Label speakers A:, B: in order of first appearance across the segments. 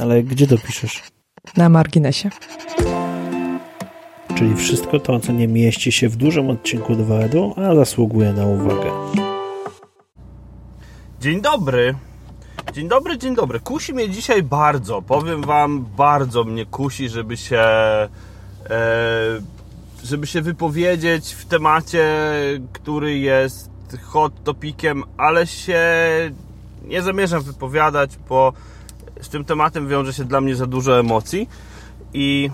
A: Ale gdzie to piszesz?
B: Na marginesie.
A: Czyli wszystko to, co nie mieści się w dużym odcinku 2 edu, a zasługuje na uwagę.
C: Dzień dobry. Dzień dobry, dzień dobry. Kusi mnie dzisiaj bardzo. Powiem wam, bardzo mnie kusi, żeby się e, żeby się wypowiedzieć w temacie, który jest hot topikiem, ale się nie zamierzam wypowiadać, bo z tym tematem wiąże się dla mnie za dużo emocji i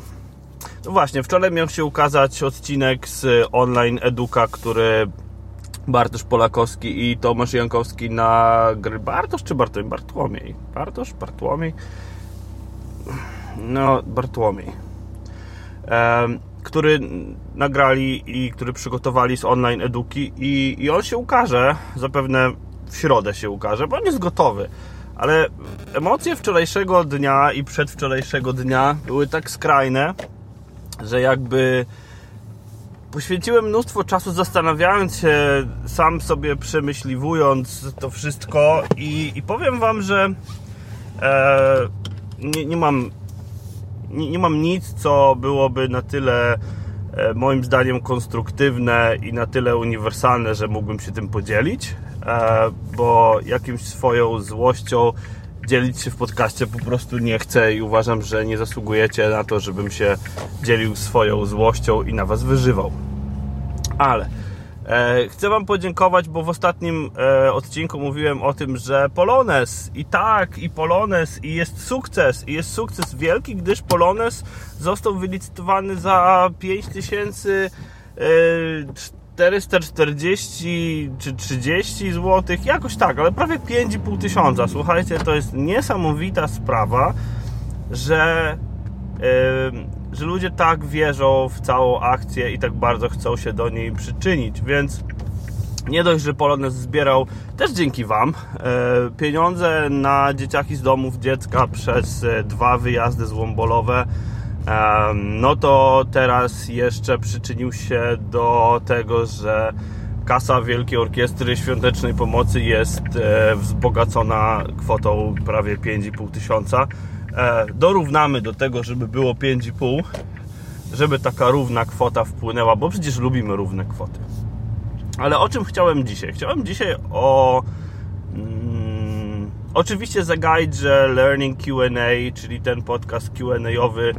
C: no właśnie, wczoraj miał się ukazać odcinek z online eduka, który Bartosz Polakowski i Tomasz Jankowski na gry. Bartosz czy Bartłomiej? Bartłomiej. Bartosz? Bartłomiej? No, Bartłomiej. Um, który nagrali i który przygotowali z online eduki i, i on się ukaże, zapewne w środę się ukaże, bo on jest gotowy. Ale emocje wczorajszego dnia i przedwczorajszego dnia były tak skrajne, że jakby poświęciłem mnóstwo czasu zastanawiając się, sam sobie przemyśliwując to wszystko i, i powiem Wam, że e, nie, nie, mam nie, nie, mam nic, co byłoby na tyle e, moim zdaniem konstruktywne i na tyle uniwersalne, że mógłbym się tym podzielić, bo jakimś swoją złością dzielić się w podcaście po prostu nie chcę i uważam, że nie zasługujecie na to, żebym się dzielił swoją złością i na Was wyżywał. Ale e, chcę Wam podziękować, bo w ostatnim e, odcinku mówiłem o tym, że Polones i tak, i Polones, i jest sukces, i jest sukces wielki, gdyż Polones został wylicytowany za 5000 440 czy 30 zł, jakoś tak, ale prawie 5,5 tysiąca. Słuchajcie, to jest niesamowita sprawa, że, yy, że ludzie tak wierzą w całą akcję i tak bardzo chcą się do niej przyczynić, więc nie dość, że Polones zbierał też dzięki Wam yy, pieniądze na dzieciaki z domów dziecka przez yy, dwa wyjazdy złombolowe no to teraz jeszcze przyczynił się do tego, że kasa Wielkiej Orkiestry Świątecznej Pomocy jest e, wzbogacona kwotą prawie 5,5 tysiąca. E, dorównamy do tego, żeby było 5,5, żeby taka równa kwota wpłynęła, bo przecież lubimy równe kwoty. Ale o czym chciałem dzisiaj? Chciałem dzisiaj o mm, oczywiście zagaić, że Learning Q&A, czyli ten podcast Q&A-owy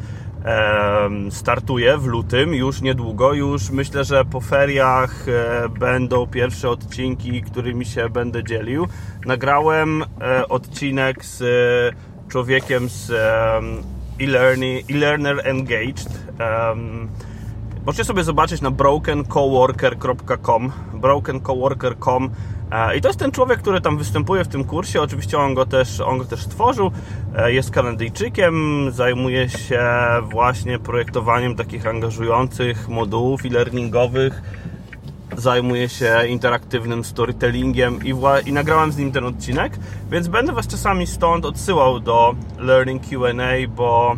C: startuje w lutym, już niedługo. Już myślę, że po feriach e, będą pierwsze odcinki, którymi się będę dzielił. Nagrałem e, odcinek z e, człowiekiem z e-learner engaged. Możecie sobie zobaczyć na brokencoworker.com brokencoworker.com E, I to jest ten człowiek, który tam występuje w tym kursie. Oczywiście on go też, on go też stworzył. E, jest Kanadyjczykiem, zajmuje się właśnie projektowaniem takich angażujących modułów e-learningowych. Zajmuje się interaktywnym storytellingiem i, i nagrałem z nim ten odcinek, więc będę Was czasami stąd odsyłał do Learning QA, bo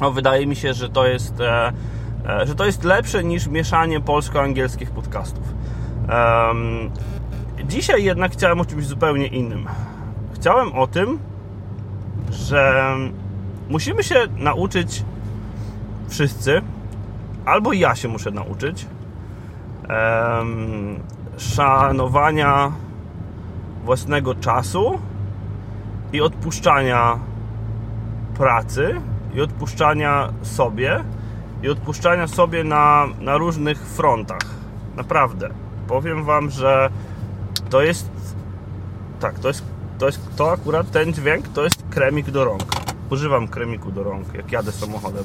C: no, wydaje mi się, że to jest, e, że to jest lepsze niż mieszanie polsko-angielskich podcastów. Um, Dzisiaj jednak chciałem o czymś zupełnie innym. Chciałem o tym, że musimy się nauczyć wszyscy, albo ja się muszę nauczyć, um, szanowania własnego czasu i odpuszczania pracy i odpuszczania sobie i odpuszczania sobie na, na różnych frontach. Naprawdę. Powiem Wam, że to jest tak, to jest, to jest to akurat ten dźwięk to jest kremik do rąk. Używam kremiku do rąk, jak jadę samochodem.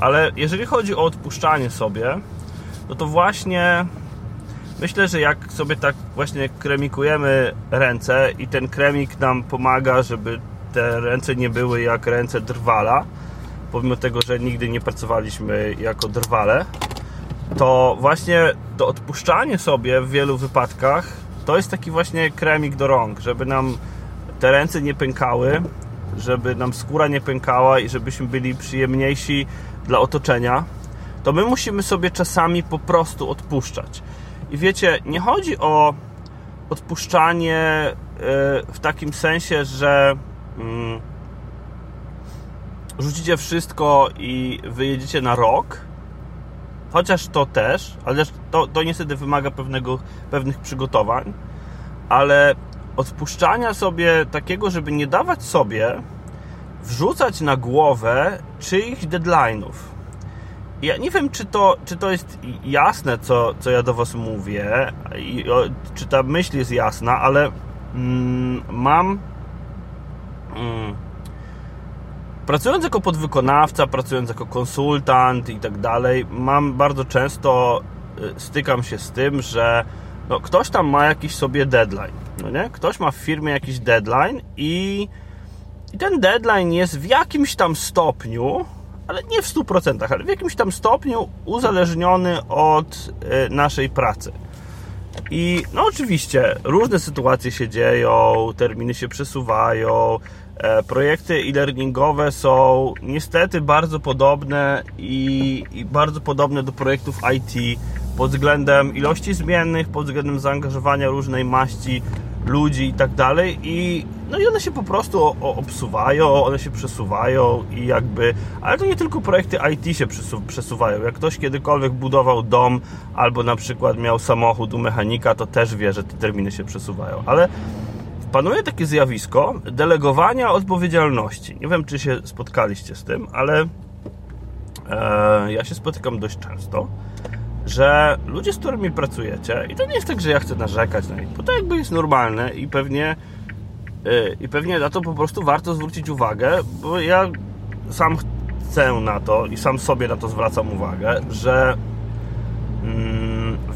C: Ale jeżeli chodzi o odpuszczanie sobie, no to właśnie myślę, że jak sobie tak właśnie kremikujemy ręce i ten kremik nam pomaga, żeby te ręce nie były jak ręce drwala, pomimo tego, że nigdy nie pracowaliśmy jako drwale, to właśnie to odpuszczanie sobie w wielu wypadkach to jest taki właśnie kremik do rąk, żeby nam te ręce nie pękały, żeby nam skóra nie pękała i żebyśmy byli przyjemniejsi dla otoczenia, to my musimy sobie czasami po prostu odpuszczać. I wiecie, nie chodzi o odpuszczanie e, w takim sensie, że mm, rzucicie wszystko i wyjedziecie na rok, chociaż to też, ale to, to niestety wymaga pewnego, pewnych przygotowań, ale odpuszczania sobie takiego, żeby nie dawać sobie wrzucać na głowę czyichś deadline'ów. Ja nie wiem, czy to, czy to jest jasne, co, co ja do Was mówię, i, o, czy ta myśl jest jasna, ale mm, mam. Mm, pracując jako podwykonawca, pracując jako konsultant i tak dalej, mam bardzo często y, stykam się z tym, że no, ktoś tam ma jakiś sobie deadline. No nie? Ktoś ma w firmie jakiś deadline i, i ten deadline jest w jakimś tam stopniu, ale nie w 100%, ale w jakimś tam stopniu uzależniony od y, naszej pracy. I no oczywiście różne sytuacje się dzieją, terminy się przesuwają, projekty e-learningowe są niestety bardzo podobne i, i bardzo podobne do projektów IT pod względem ilości zmiennych, pod względem zaangażowania różnej maści ludzi i tak dalej i no i one się po prostu obsuwają, one się przesuwają i jakby, ale to nie tylko projekty IT się przesuwają. Jak ktoś kiedykolwiek budował dom albo na przykład miał samochód u mechanika, to też wie, że te terminy się przesuwają, ale panuje takie zjawisko delegowania odpowiedzialności. Nie wiem, czy się spotkaliście z tym, ale e, ja się spotykam dość często że ludzie, z którymi pracujecie, i to nie jest tak, że ja chcę narzekać na nich, bo to jakby jest normalne i pewnie y, i pewnie na to po prostu warto zwrócić uwagę, bo ja sam chcę na to i sam sobie na to zwracam uwagę, że mm,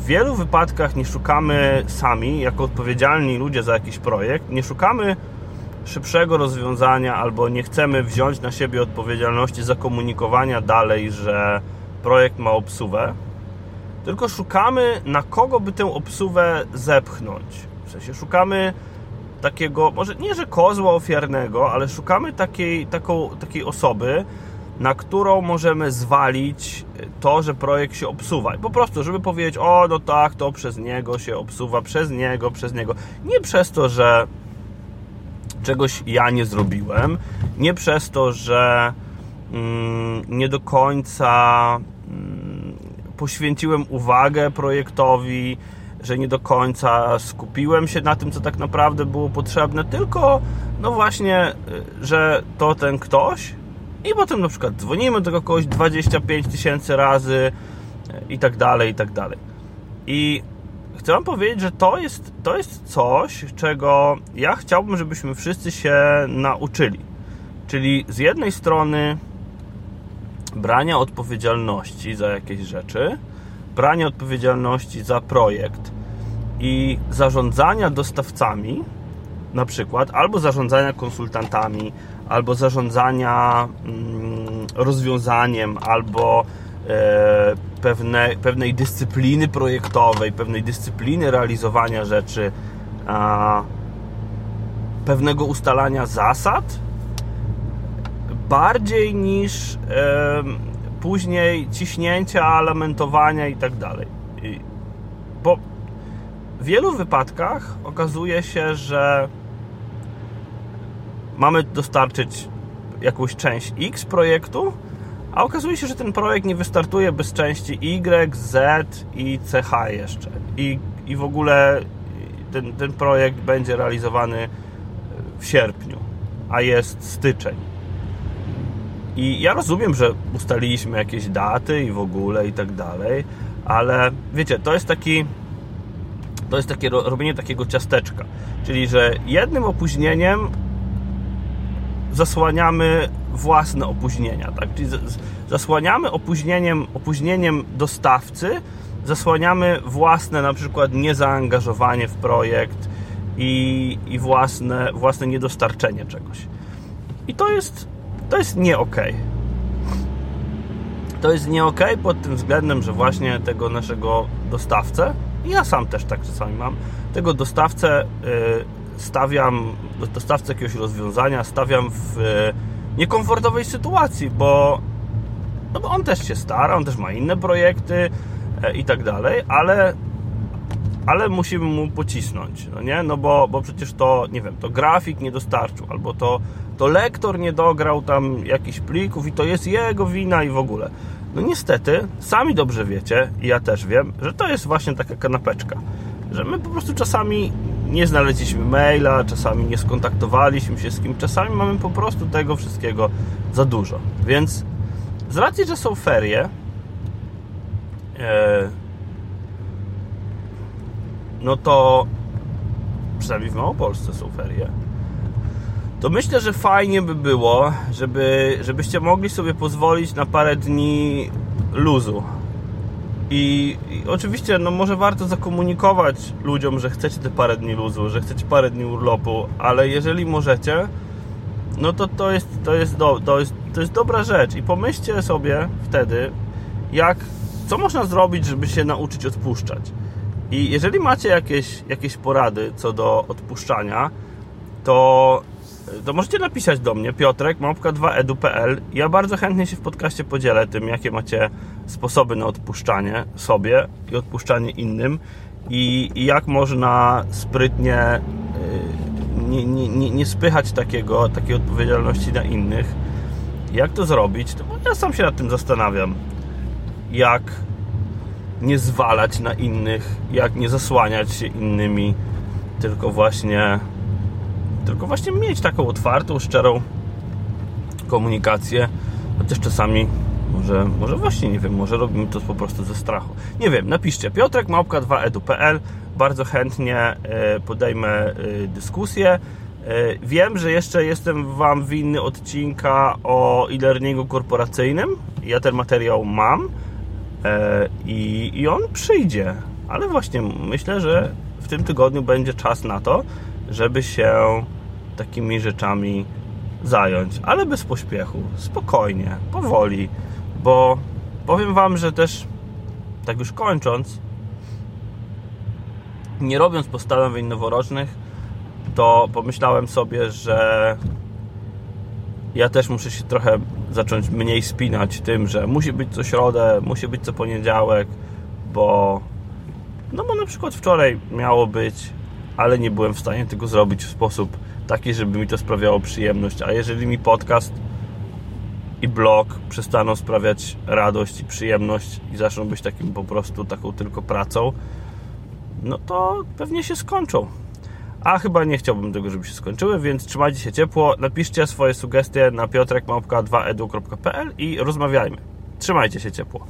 C: w wielu wypadkach nie szukamy sami, jako odpowiedzialni ludzie za jakiś projekt, nie szukamy szybszego rozwiązania albo nie chcemy wziąć na siebie odpowiedzialności za komunikowania dalej, że projekt ma obsuwę, tylko szukamy, na kogo by tę obsuwę zepchnąć. W sensie szukamy takiego, może nie, że kozła ofiarnego, ale szukamy takiej, taką, takiej osoby, na którą możemy zwalić to, że projekt się obsuwa. I po prostu, żeby powiedzieć, o, no tak, to przez niego się obsuwa, przez niego, przez niego. Nie przez to, że czegoś ja nie zrobiłem, nie przez to, że mm, nie do końca poświęciłem uwagę projektowi, że nie do końca skupiłem się na tym, co tak naprawdę było potrzebne, tylko no właśnie, y, że to ten ktoś i potem na przykład dzwonimy do kogoś 25 tysięcy razy y, i tak dalej, i tak dalej. I chcę Wam powiedzieć, że to jest, to jest coś, czego ja chciałbym, żebyśmy wszyscy się nauczyli. Czyli z jednej strony brania odpowiedzialności za jakieś rzeczy, brania odpowiedzialności za projekt i zarządzania dostawcami, na przykład, albo zarządzania konsultantami, albo zarządzania mm, rozwiązaniem, albo e, pewne, pewnej dyscypliny projektowej, pewnej dyscypliny realizowania rzeczy, pewnego ustalania zasad, bardziej niż później ciśnięcia, lamentowania i tak dalej. Bo w wielu wypadkach okazuje się, że mamy dostarczyć jakąś część X projektu, a okazuje się, że ten projekt nie wystartuje bez części Y, Z i CH jeszcze. I, i w ogóle ten, ten projekt będzie realizowany w sierpniu, a jest styczeń. I ja rozumiem, że ustaliliśmy jakieś daty i w ogóle i tak dalej, ale wiecie, to jest taki to jest takie robienie takiego ciasteczka, czyli że jednym opóźnieniem zasłaniamy własne opóźnienia, tak? Czyli zasłaniamy opóźnieniem, opóźnieniem dostawcy, zasłaniamy własne na przykład niezaangażowanie w projekt i, i własne, własne niedostarczenie czegoś. I to jest to jest nie ok. To jest nie ok pod tym względem, że właśnie tego naszego dostawcę, ja sam też tak czasami mam, tego dostawcę y, stawiam, dostawcę jakiegoś rozwiązania stawiam w y, niekomfortowej sytuacji, bo, no bo on też się stara, on też ma inne projekty e, i tak dalej, ale ale musimy mu pocisnąć, no nie? No bo, bo przecież to, nie wiem, to grafik nie dostarczył, albo to to lektor nie dograł tam jakichś plików i to jest jego wina i w ogóle. No niestety, sami dobrze wiecie, i ja też wiem, że to jest właśnie taka kanapeczka. Że my po prostu czasami nie znaleźliśmy maila, czasami nie skontaktowaliśmy się z kim, czasami mamy po prostu tego wszystkiego za dużo. Więc z racji, że są ferie, e, no to przynajmniej w Małopolsce są ferie, to myślę, że fajnie by było, żeby, żebyście mogli sobie pozwolić na parę dni luzu. I, I, oczywiście, no może warto zakomunikować ludziom, że chcecie te parę dni luzu, że chcecie parę dni urlopu, ale jeżeli możecie, no to to jest, to jest, do, to jest, to jest dobra rzecz. I pomyślcie sobie wtedy, jak, co można zrobić, żeby się nauczyć odpuszczać. I jeżeli macie jakieś, jakieś porady co do odpuszczania, to to możecie napisać do mnie, Piotrek, małpka2edu.pl. Ja bardzo chętnie się w podcaście podzielę tym, jakie macie sposoby na odpuszczanie sobie i odpuszczanie innym i, i jak można sprytnie y, nie, nie, nie, nie spychać takiego, takiej odpowiedzialności na innych. Jak to zrobić? To ja sam się nad tym zastanawiam. Jak nie zwalać na innych, jak nie zasłaniać się innymi, tylko właśnie tylko właśnie mieć taką otwartą, szczerą komunikację, chociaż czasami może, może właśnie, nie wiem, może robimy to po prostu ze strachu. Nie wiem, napiszcie Piotrek, małpka 2edu.pl bardzo chętnie e, podejmę e, dyskusję. E, wiem, że jeszcze jestem Wam winny odcinka o e-learningu korporacyjnym. Ja ten materiał mam i, i on przyjdzie, ale właśnie myślę, że w tym tygodniu będzie czas na to, żeby się takimi rzeczami zająć, ale bez pośpiechu, spokojnie, powoli, bo powiem Wam, że też tak już kończąc, nie robiąc postanowień noworocznych, to pomyślałem sobie, że ja też muszę się trochę zacząć mniej spinać tym, że musi być co środę, musi być co poniedziałek, bo no bo na przykład wczoraj miało być ale nie byłem w stanie tego zrobić w sposób taki, żeby mi to sprawiało przyjemność. A jeżeli mi podcast i blog przestaną sprawiać radość i przyjemność i zaczną być takim po prostu taką tylko pracą, no to pewnie się skończą. A chyba nie chciałbym tego, żeby się skończyły, więc trzymajcie się ciepło, napiszcie swoje sugestie na piotrek2edu.pl i rozmawiajmy. Trzymajcie się ciepło.